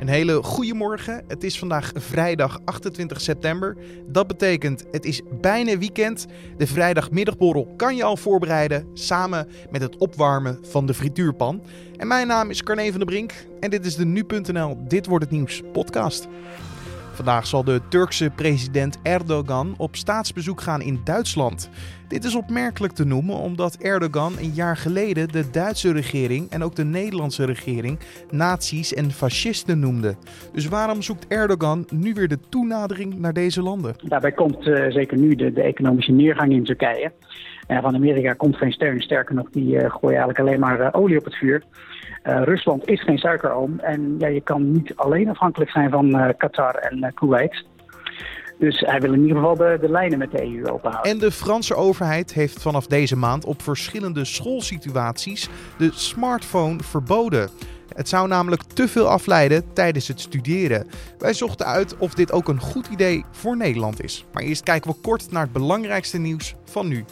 Een hele goede morgen. Het is vandaag vrijdag 28 september. Dat betekent het is bijna weekend. De vrijdagmiddagborrel kan je al voorbereiden samen met het opwarmen van de frituurpan. En mijn naam is Carne van der Brink en dit is de nu.nl Dit wordt het nieuws podcast. Vandaag zal de Turkse president Erdogan op staatsbezoek gaan in Duitsland. Dit is opmerkelijk te noemen omdat Erdogan een jaar geleden de Duitse regering en ook de Nederlandse regering nazi's en fascisten noemde. Dus waarom zoekt Erdogan nu weer de toenadering naar deze landen? Daarbij komt uh, zeker nu de, de, economische neergang in Turkije. En van Amerika komt geen steun. Sterker nog, die uh, gooien eigenlijk alleen maar uh, olie op het vuur. Rusland is geen suikeroom en ja, je kan niet alleen afhankelijk zijn van Qatar en Kuwait. Dus hij wil in ieder geval de, de lijnen met de EU openhouden. En de Franse overheid heeft vanaf deze maand op verschillende schoolsituaties de smartphone verboden. Het zou namelijk te veel afleiden tijdens het studeren. Wij zochten uit of dit ook een goed idee voor Nederland is. Maar eerst kijken we kort naar het belangrijkste nieuws van nu.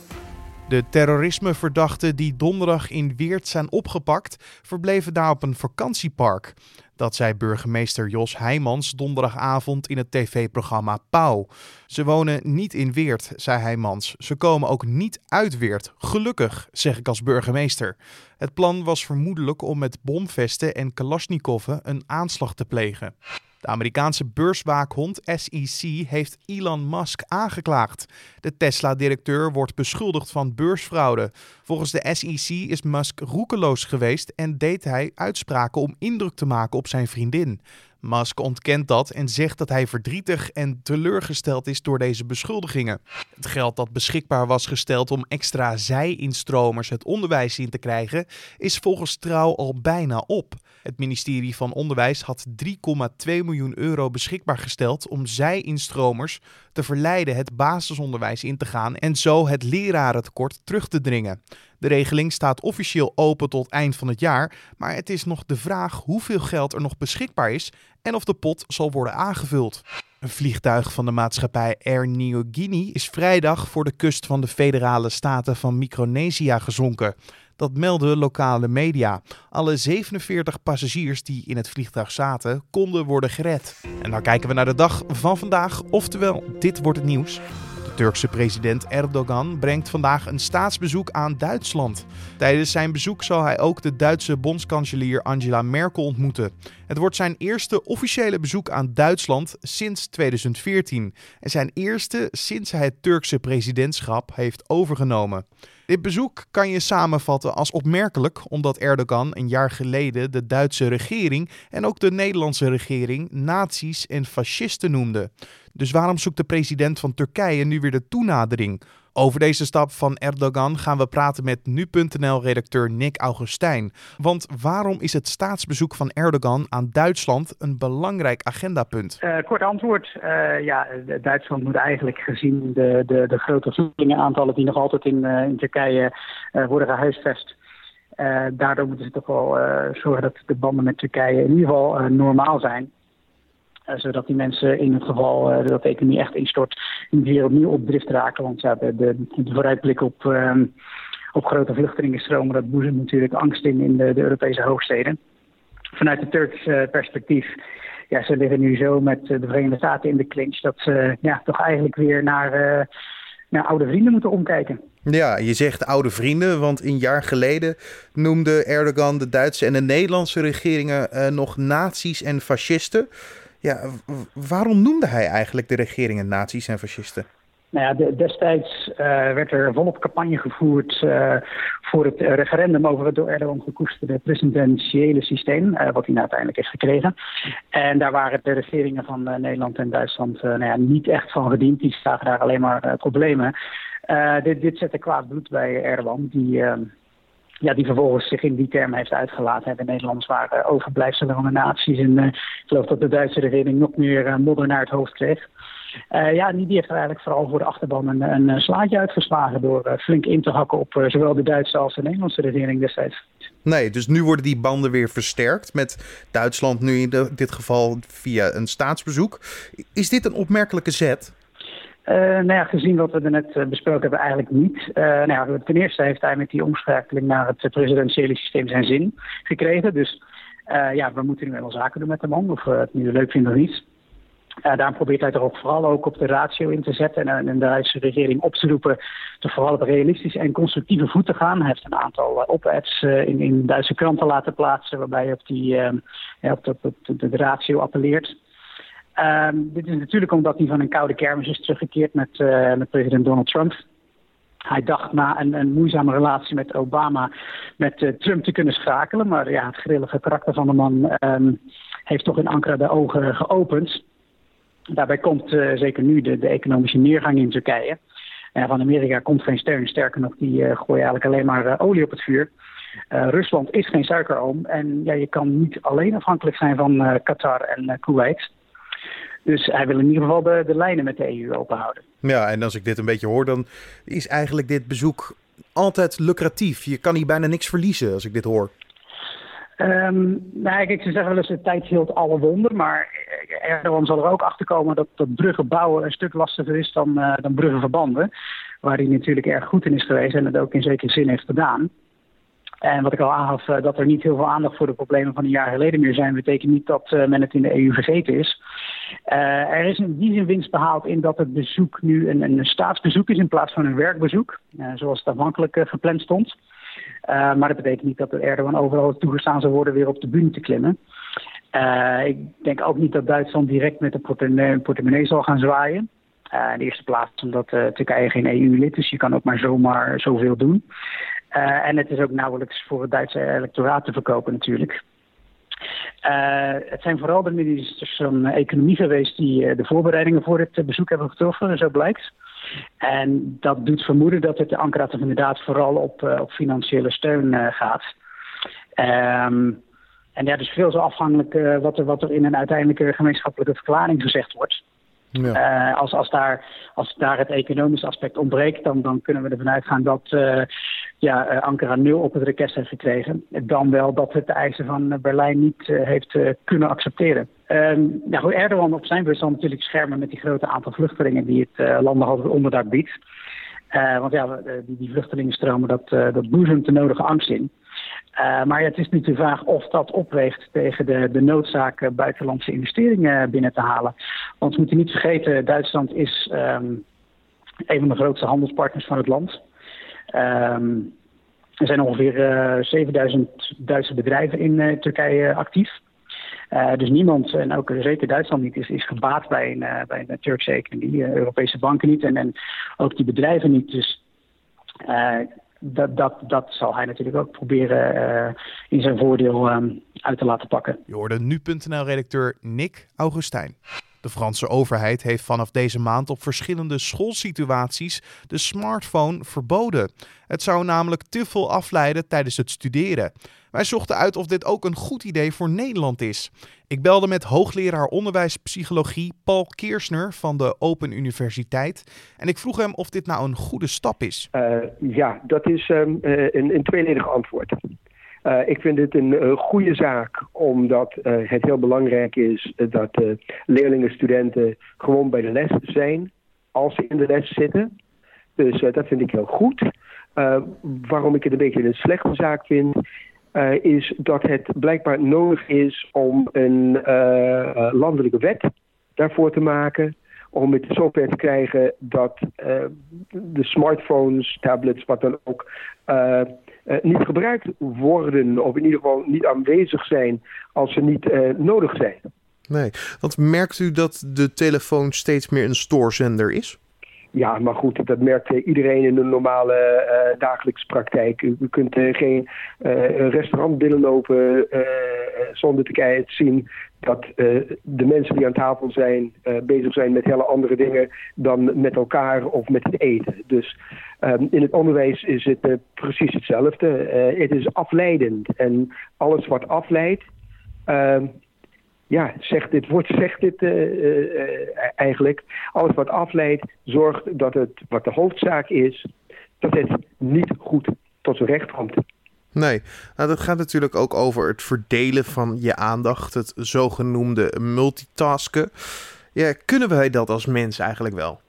De terrorismeverdachten die donderdag in Weert zijn opgepakt, verbleven daar op een vakantiepark. Dat zei burgemeester Jos Heijmans donderdagavond in het tv-programma Pauw. Ze wonen niet in Weert, zei Heijmans. Ze komen ook niet uit Weert. Gelukkig, zeg ik als burgemeester. Het plan was vermoedelijk om met bomvesten en kalashnikoffen een aanslag te plegen. De Amerikaanse beurswaakhond SEC heeft Elon Musk aangeklaagd. De Tesla-directeur wordt beschuldigd van beursfraude. Volgens de SEC is Musk roekeloos geweest en deed hij uitspraken om indruk te maken op zijn vriendin. Musk ontkent dat en zegt dat hij verdrietig en teleurgesteld is door deze beschuldigingen. Het geld dat beschikbaar was gesteld om extra zij-instromers het onderwijs in te krijgen, is volgens Trouw al bijna op. Het ministerie van Onderwijs had 3,2 miljoen euro beschikbaar gesteld om zij-instromers te verleiden het basisonderwijs in te gaan en zo het lerarentekort terug te dringen. De regeling staat officieel open tot eind van het jaar, maar het is nog de vraag hoeveel geld er nog beschikbaar is en of de pot zal worden aangevuld. Een vliegtuig van de maatschappij Air Niugini is vrijdag voor de kust van de federale staten van Micronesië gezonken. Dat melden lokale media. Alle 47 passagiers die in het vliegtuig zaten, konden worden gered. En dan kijken we naar de dag van vandaag, oftewel, dit wordt het nieuws. Turkse president Erdogan brengt vandaag een staatsbezoek aan Duitsland. Tijdens zijn bezoek zal hij ook de Duitse bondskanselier Angela Merkel ontmoeten. Het wordt zijn eerste officiële bezoek aan Duitsland sinds 2014 en zijn eerste sinds hij het Turkse presidentschap heeft overgenomen. Dit bezoek kan je samenvatten als opmerkelijk, omdat Erdogan een jaar geleden de Duitse regering en ook de Nederlandse regering nazi's en fascisten noemde. Dus waarom zoekt de president van Turkije nu weer de toenadering? Over deze stap van Erdogan gaan we praten met nu.nl-redacteur Nick Augustijn. Want waarom is het staatsbezoek van Erdogan aan Duitsland een belangrijk agendapunt? Uh, kort antwoord. Uh, ja, Duitsland moet eigenlijk gezien de, de, de grote vluchtelingenaantallen die nog altijd in, uh, in Turkije worden gehuisvest. daardoor moeten ze toch wel zorgen dat de banden met Turkije in ieder geval normaal zijn. Eh, zodat die mensen in het geval uh, dat de economie echt instort, weer opnieuw op drift raken. Want ja, de, de, vooruitblik op, uh, op grote vluchtelingenstromen, dat boezemt natuurlijk angst in in de, de Europese hoofdsteden. Vanuit het Turks perspectief, ja, ze liggen nu zo met de Verenigde Staten in de clinch, dat ze ja, toch eigenlijk weer naar, naar oude vrienden moeten omkijken. Ja, je zegt oude vrienden, want een jaar geleden noemde Erdogan de Duitse en de Nederlandse regeringen nog nazi's en fascisten. Ja, waarom noemde hij eigenlijk de regeringen nazi's en fascisten? Nou ja, de, destijds uh, werd er volop campagne gevoerd uh, voor het referendum over het door Erdogan gekoesterde presidentiële systeem, uh, wat hij nou uiteindelijk heeft gekregen. En daar waren de regeringen van Nederland en Duitsland nou ja, niet echt van gediend. Die zagen daar alleen maar problemen. dit, dit zette kwaad bloed bij Erdogan, die ja, die vervolgens zich in die termen heeft uitgelaten. De Nederlanders waren overblijfselen van de naties. En uh, ik geloof dat de Duitse regering nog meer uh, modder naar het hoofd kreeg. Uh, ja, die heeft eigenlijk vooral voor de achterban een, een slaatje uitgeslagen... door flink in te hakken op zowel de Duitse als de Nederlandse regering destijds. Nee, dus nu worden die banden weer versterkt met Duitsland nu in dit geval via een staatsbezoek. Is dit een opmerkelijke zet? Uh, nou ja, gezien wat we er net uh, besproken hebben, eigenlijk niet. Uh, nou ja, ten eerste heeft hij met die omschakeling naar het presidentiële systeem zijn zin gekregen. Dus ja, we moeten nu wel zaken doen met de man, of we het nu leuk vinden of niet. Uh, daarom probeert hij er ook vooral ook op de ratio in te zetten en, en de Duitse regering op te roepen te vooral op realistische en constructieve voet te gaan. Hij heeft een aantal uh, op-ads uh, in, in Duitse kranten laten plaatsen waarbij hij op, die, ja, op, de, op de, de, ratio appelleert. Um, dit is natuurlijk omdat hij van een koude kermis is teruggekeerd met, met president Donald Trump. Hij dacht na een, een moeizame relatie met Obama met Trump te kunnen schakelen. Maar ja, het grillige karakter van de man um, heeft toch in Ankara de ogen geopend. Daarbij komt uh, zeker nu de, de, economische neergang in Turkije. Van Amerika komt geen steun. Sterker nog, die gooien eigenlijk alleen maar olie op het vuur. Rusland is geen suikeroom. En ja, je kan niet alleen afhankelijk zijn van Qatar en Kuwait. Dus hij wil in ieder geval de, de lijnen met de EU openhouden. Ja, en als ik dit een beetje hoor, dan is eigenlijk dit bezoek altijd lucratief. Je kan hier bijna niks verliezen als ik dit hoor. Um, nou, kijk, ze zeggen wel eens de tijd hield alle wonder, maar Erdogan zal er ook achter komen dat, dat bruggen bouwen een stuk lastiger is dan, uh, dan bruggen verbanden. Waar hij natuurlijk erg goed in is geweest en het ook in zekere zin heeft gedaan. En wat ik al aangaf, uh, dat er niet heel veel aandacht voor de problemen van een jaar geleden meer zijn, betekent niet dat uh, men het in de EU vergeten is. Er is in die zin winst behaald in dat het bezoek nu een, een staatsbezoek is in plaats van een werkbezoek, zoals het afhankelijk gepland stond. Maar dat betekent niet dat er Erdogan overal toegestaan zou worden weer op de bühne te klimmen. Ik denk ook niet dat Duitsland direct met de portemonnee, zal gaan zwaaien. In de eerste plaats omdat Turkije geen EU-lid is. Je kan ook maar zomaar zoveel doen. en het is ook nauwelijks voor het Duitse electoraat te verkopen natuurlijk. Uh, het zijn vooral de ministers van Economie geweest die uh, de voorbereidingen voor het bezoek hebben getroffen, zo blijkt. En dat doet vermoeden dat het de Ankara toch inderdaad vooral op, uh, op financiële steun gaat. Um, en ja, dus veel zo afhankelijk wat, er, wat er in een uiteindelijke gemeenschappelijke verklaring gezegd wordt. Ja. als, als, daar, als daar het economische aspect ontbreekt, dan, dan kunnen we ervan uitgaan dat ja, Ankara nul op het request heeft gekregen. Dan wel dat het de eisen van Berlijn niet heeft kunnen accepteren. Um, nou Erdogan op zijn beurt zal natuurlijk schermen met die grote aantal vluchtelingen die het landenhalve onderdak biedt. Want ja, die, die vluchtelingenstromen, dat, uh, dat boezemt de nodige angst in. maar het is nu de vraag of dat opweegt tegen de, de noodzaak buitenlandse investeringen binnen te halen. Want we moeten niet vergeten, Duitsland is um, een van de grootste handelspartners van het land. Um, er zijn ongeveer 7000 Duitse bedrijven in Turkije actief. Uh, dus niemand, en ook zeker Duitsland niet, is, is gebaat bij een, bij een Turkse economie. Europese banken niet en, en ook die bedrijven niet. Dus dat, dat, dat zal hij natuurlijk ook proberen in zijn voordeel um, uit te laten pakken. Je hoorde nu.nl-redacteur Nick Augustijn. De Franse overheid heeft vanaf deze maand op verschillende schoolsituaties de smartphone verboden. Het zou namelijk te veel afleiden tijdens het studeren. Wij zochten uit of dit ook een goed idee voor Nederland is. Ik belde met hoogleraar onderwijspsychologie Paul Keersner van de Open Universiteit. En ik vroeg hem of dit nou een goede stap is. Uh, ja, dat is um, een, een tweeledig antwoord. Uh, ik vind het een uh, goede zaak, omdat uh, het heel belangrijk is dat leerlingen, studenten gewoon bij de les zijn als ze in de les zitten. Dus dat vind ik heel goed. waarom ik het een beetje een slechte zaak vind, is dat het blijkbaar nodig is om een landelijke wet daarvoor te maken om het zover te krijgen dat de smartphones, tablets, wat dan ook, uh, niet gebruikt worden, of in ieder geval niet aanwezig zijn als ze niet uh, nodig zijn. Nee, want merkt u dat de telefoon steeds meer een stoorzender is? Ja, maar goed, dat merkt iedereen in de normale uh, dagelijkse praktijk. U, u kunt uh, geen restaurant binnenlopen zonder te zien dat de mensen die aan tafel zijn bezig zijn met hele andere dingen dan met elkaar of met het eten. Dus um, in het onderwijs is het precies hetzelfde. het is afleidend en alles wat afleidt ehm, ja, zegt dit woord zegt dit uh, uh, eigenlijk. Alles wat afleidt, zorgt dat het, wat de hoofdzaak is, dat het niet goed tot zijn recht komt. Nee, nou, dat gaat natuurlijk ook over het verdelen van je aandacht, het zogenoemde multitasken. Ja, kunnen wij dat als mens eigenlijk wel?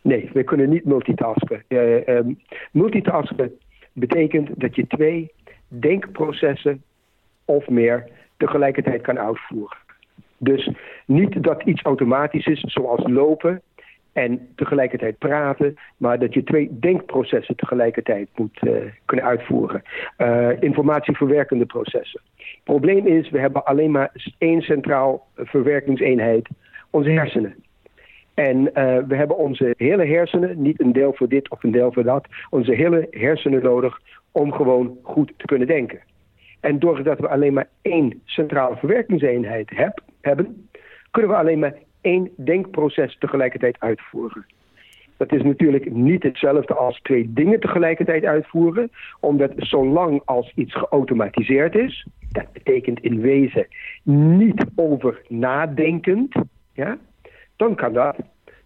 Nee, we kunnen niet multitasken. Um, multitasken betekent dat je twee denkprocessen of meer tegelijkertijd kan uitvoeren. Dus niet dat iets automatisch is, zoals lopen en tegelijkertijd praten, maar dat je twee denkprocessen tegelijkertijd moet uh, kunnen uitvoeren. Uh, informatieverwerkende processen. Het probleem is, we hebben alleen maar één centraal verwerkingseenheid, onze hersenen. En uh, we hebben onze hele hersenen, niet een deel voor dit of een deel voor dat, onze hele hersenen nodig om gewoon goed te kunnen denken. En doordat we alleen maar één centrale verwerkingseenheid heb, kunnen we alleen maar één denkproces tegelijkertijd uitvoeren. Dat is natuurlijk niet hetzelfde als twee dingen tegelijkertijd uitvoeren, omdat zolang als iets geautomatiseerd is, dat betekent in wezen niet over nadenkend, ja, dan kan dat.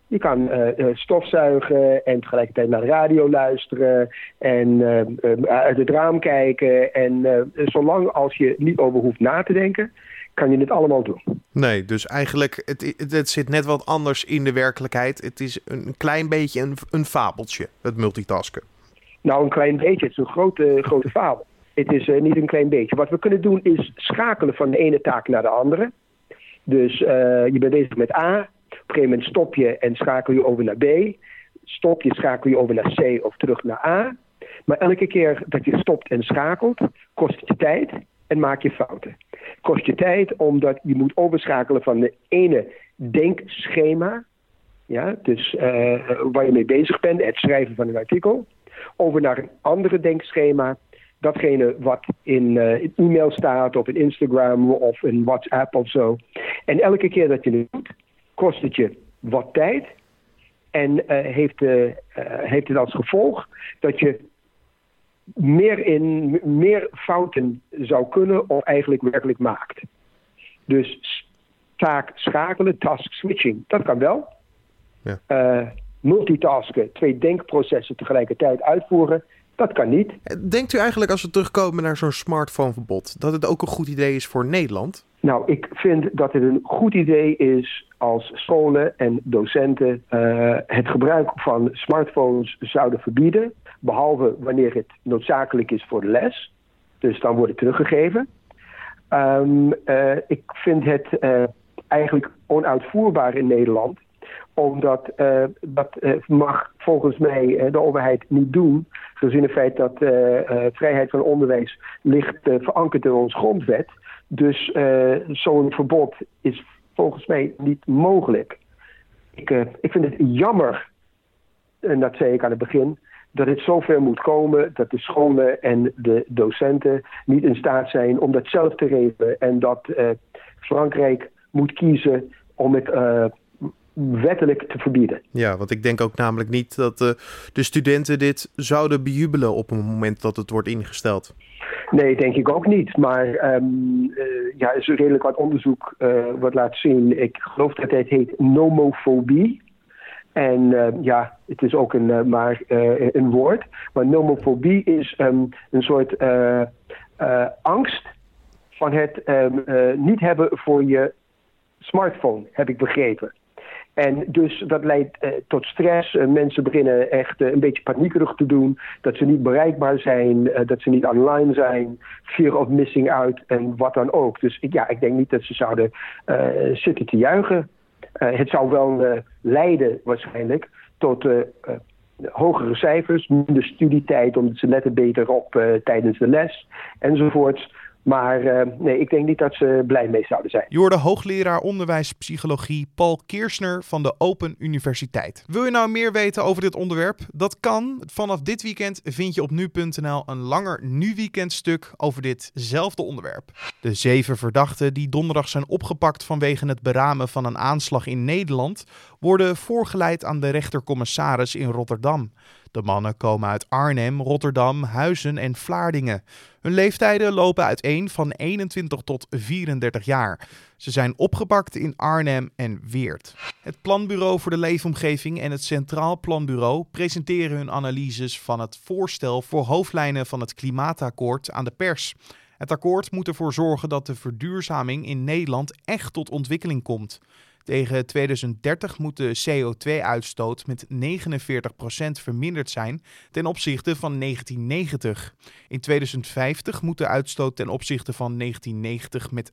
Je kan uh, stofzuigen en tegelijkertijd naar de radio luisteren en uh, uit het raam kijken. En zolang als je niet over hoeft na te denken, kan je dit allemaal doen. Nee, dus eigenlijk, het, het zit net wat anders in de werkelijkheid. Het is een klein beetje een, een fabeltje, het multitasken. Nou, een klein beetje. Het is een grote, grote fabel. Het is uh, niet een klein beetje. Wat we kunnen doen is schakelen van de ene taak naar de andere. Dus uh, je bent bezig met A. Op een gegeven moment stop je en schakel je over naar B. Stop je, schakel je over naar C of terug naar A. Maar elke keer dat je stopt en schakelt, kost het je tijd en maak je fouten. Kost je tijd omdat je moet overschakelen van de ene denkschema, ja, dus uh, waar je mee bezig bent, het schrijven van een artikel, over naar een andere denkschema, datgene wat in, uh, in e-mail staat of in Instagram of in WhatsApp of zo. En elke keer dat je het doet, kost het je wat tijd en heeft, heeft het als gevolg dat je meer, in, meer fouten zou kunnen of eigenlijk werkelijk maakt. Dus taak schakelen, task switching, dat kan wel. Ja. Uh, multitasken, twee denkprocessen tegelijkertijd uitvoeren, dat kan niet. Denkt u eigenlijk als we terugkomen naar zo'n smartphoneverbod, dat het ook een goed idee is voor Nederland? Nou, ik vind dat het een goed idee is als scholen en docenten uh, het gebruik van smartphones zouden verbieden. Behalve wanneer het noodzakelijk is voor de les. Dus dan wordt het teruggegeven. Um, uh, ik vind het uh, eigenlijk onuitvoerbaar in Nederland. Omdat uh, dat mag volgens mij de overheid niet doen. Gezien het feit dat vrijheid van onderwijs ligt verankerd in onze grondwet. Dus zo'n verbod is volgens mij niet mogelijk. Ik, ik vind het jammer, en dat zei ik aan het begin, dat het zover moet komen dat de scholen en de docenten niet in staat zijn om dat zelf te regelen. En dat uh, Frankrijk moet kiezen om het uh, wettelijk te verbieden. Ja, want ik denk ook namelijk niet dat uh, de studenten dit zouden bejubelen op het moment dat het wordt ingesteld. Nee, denk ik ook niet. Maar um, uh, ja, is redelijk wat onderzoek wat laat zien. Ik geloof dat het heet nomofobie. En uh, ja, het is ook een, uh, maar uh, een woord. Maar nomofobie is um, een soort angst van het um, niet hebben voor je smartphone, heb ik begrepen. En dus dat leidt tot stress. Mensen beginnen echt een beetje paniekerig te doen. Dat ze niet bereikbaar zijn, dat ze niet online zijn. Fear of missing out en wat dan ook. Dus ja, ik denk niet dat ze zouden zitten te juichen. Uh, het zou wel uh, leiden waarschijnlijk tot uh, hogere cijfers, minder studietijd omdat ze letten beter op tijdens de les enzovoorts. Maar uh, nee, ik denk niet dat ze blij mee zouden zijn. Je hoorde hoogleraar onderwijspsychologie Paul Keersner van de Open Universiteit. Wil je nou meer weten over dit onderwerp? Dat kan. Vanaf dit weekend vind je op nu.nl een langer nu-weekend stuk over ditzelfde onderwerp. De zeven verdachten die donderdag zijn opgepakt vanwege het beramen van een aanslag in Nederland worden voorgeleid aan de rechtercommissaris in Rotterdam. De mannen komen uit Arnhem, Rotterdam, Huizen en Vlaardingen. Hun leeftijden lopen uiteen van 21 tot 34 jaar. Ze zijn opgepakt in Arnhem en Weert. Het Planbureau voor de Leefomgeving en het Centraal Planbureau presenteren hun analyses van het voorstel voor hoofdlijnen van het klimaatakkoord aan de pers. Het akkoord moet ervoor zorgen dat de verduurzaming in Nederland echt tot ontwikkeling komt. Tegen 2030 moet de CO2-uitstoot met 49% verminderd zijn ten opzichte van 1990. In 2050 moet de uitstoot ten opzichte van 1990 met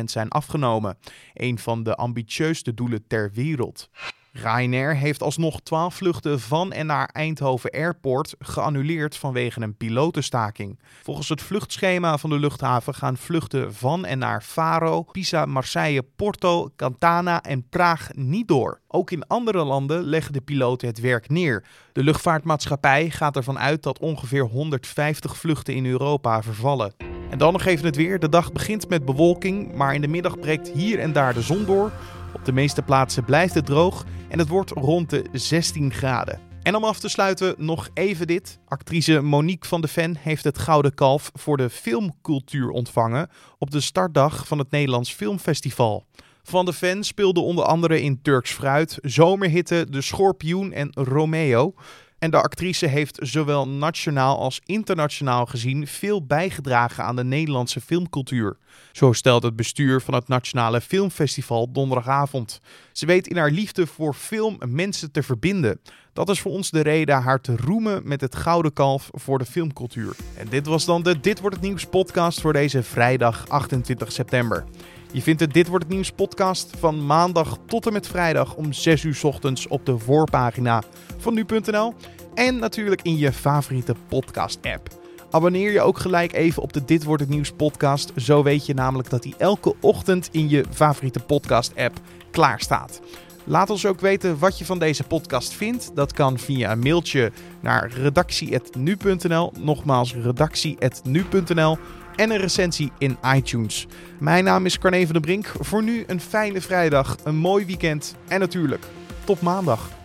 95% zijn afgenomen. Een van de ambitieusste doelen ter wereld. Ryanair heeft alsnog 12 vluchten van en naar Eindhoven Airport geannuleerd vanwege een pilotenstaking. Volgens het vluchtschema van de luchthaven gaan vluchten van en naar Faro, Pisa, Marseille, Porto, Cantana en Praag niet door. Ook in andere landen leggen de piloten het werk neer. De luchtvaartmaatschappij gaat ervan uit dat ongeveer 150 vluchten in Europa vervallen. En dan nog even het weer. De dag begint met bewolking, maar in de middag breekt hier en daar de zon door. Op de meeste plaatsen blijft het droog en het wordt rond de 16 graden. En om af te sluiten nog even dit. Actrice Monique van de Ven heeft het Gouden Kalf voor de filmcultuur ontvangen op de startdag van het Nederlands Filmfestival. Van de Ven speelde onder andere in Turks Fruit, Zomerhitte, De Schorpioen en Romeo. En de actrice heeft zowel nationaal als internationaal gezien veel bijgedragen aan de Nederlandse filmcultuur. Zo stelt het bestuur van het Nationale Filmfestival donderdagavond. Ze weet in haar liefde voor film mensen te verbinden. Dat is voor ons de reden haar te roemen met het Gouden Kalf voor de filmcultuur. En dit was dan de Dit wordt het nieuws podcast voor deze vrijdag 28 september. Je vindt de Dit wordt het nieuws podcast van maandag tot en met vrijdag om 6 uur ochtends op de voorpagina van nu.nl en natuurlijk in je favoriete podcast app. Abonneer je ook gelijk even op de Dit wordt het nieuws podcast. Zo weet je namelijk dat hij elke ochtend in je favoriete podcast app klaar staat. Laat ons ook weten wat je van deze podcast vindt. Dat kan via een mailtje naar redactie.nu.nl. Nogmaals, redactie.nu.nl. En een recensie in iTunes. Mijn naam is Carne van der Brink. Voor nu een fijne vrijdag, een mooi weekend en natuurlijk tot maandag.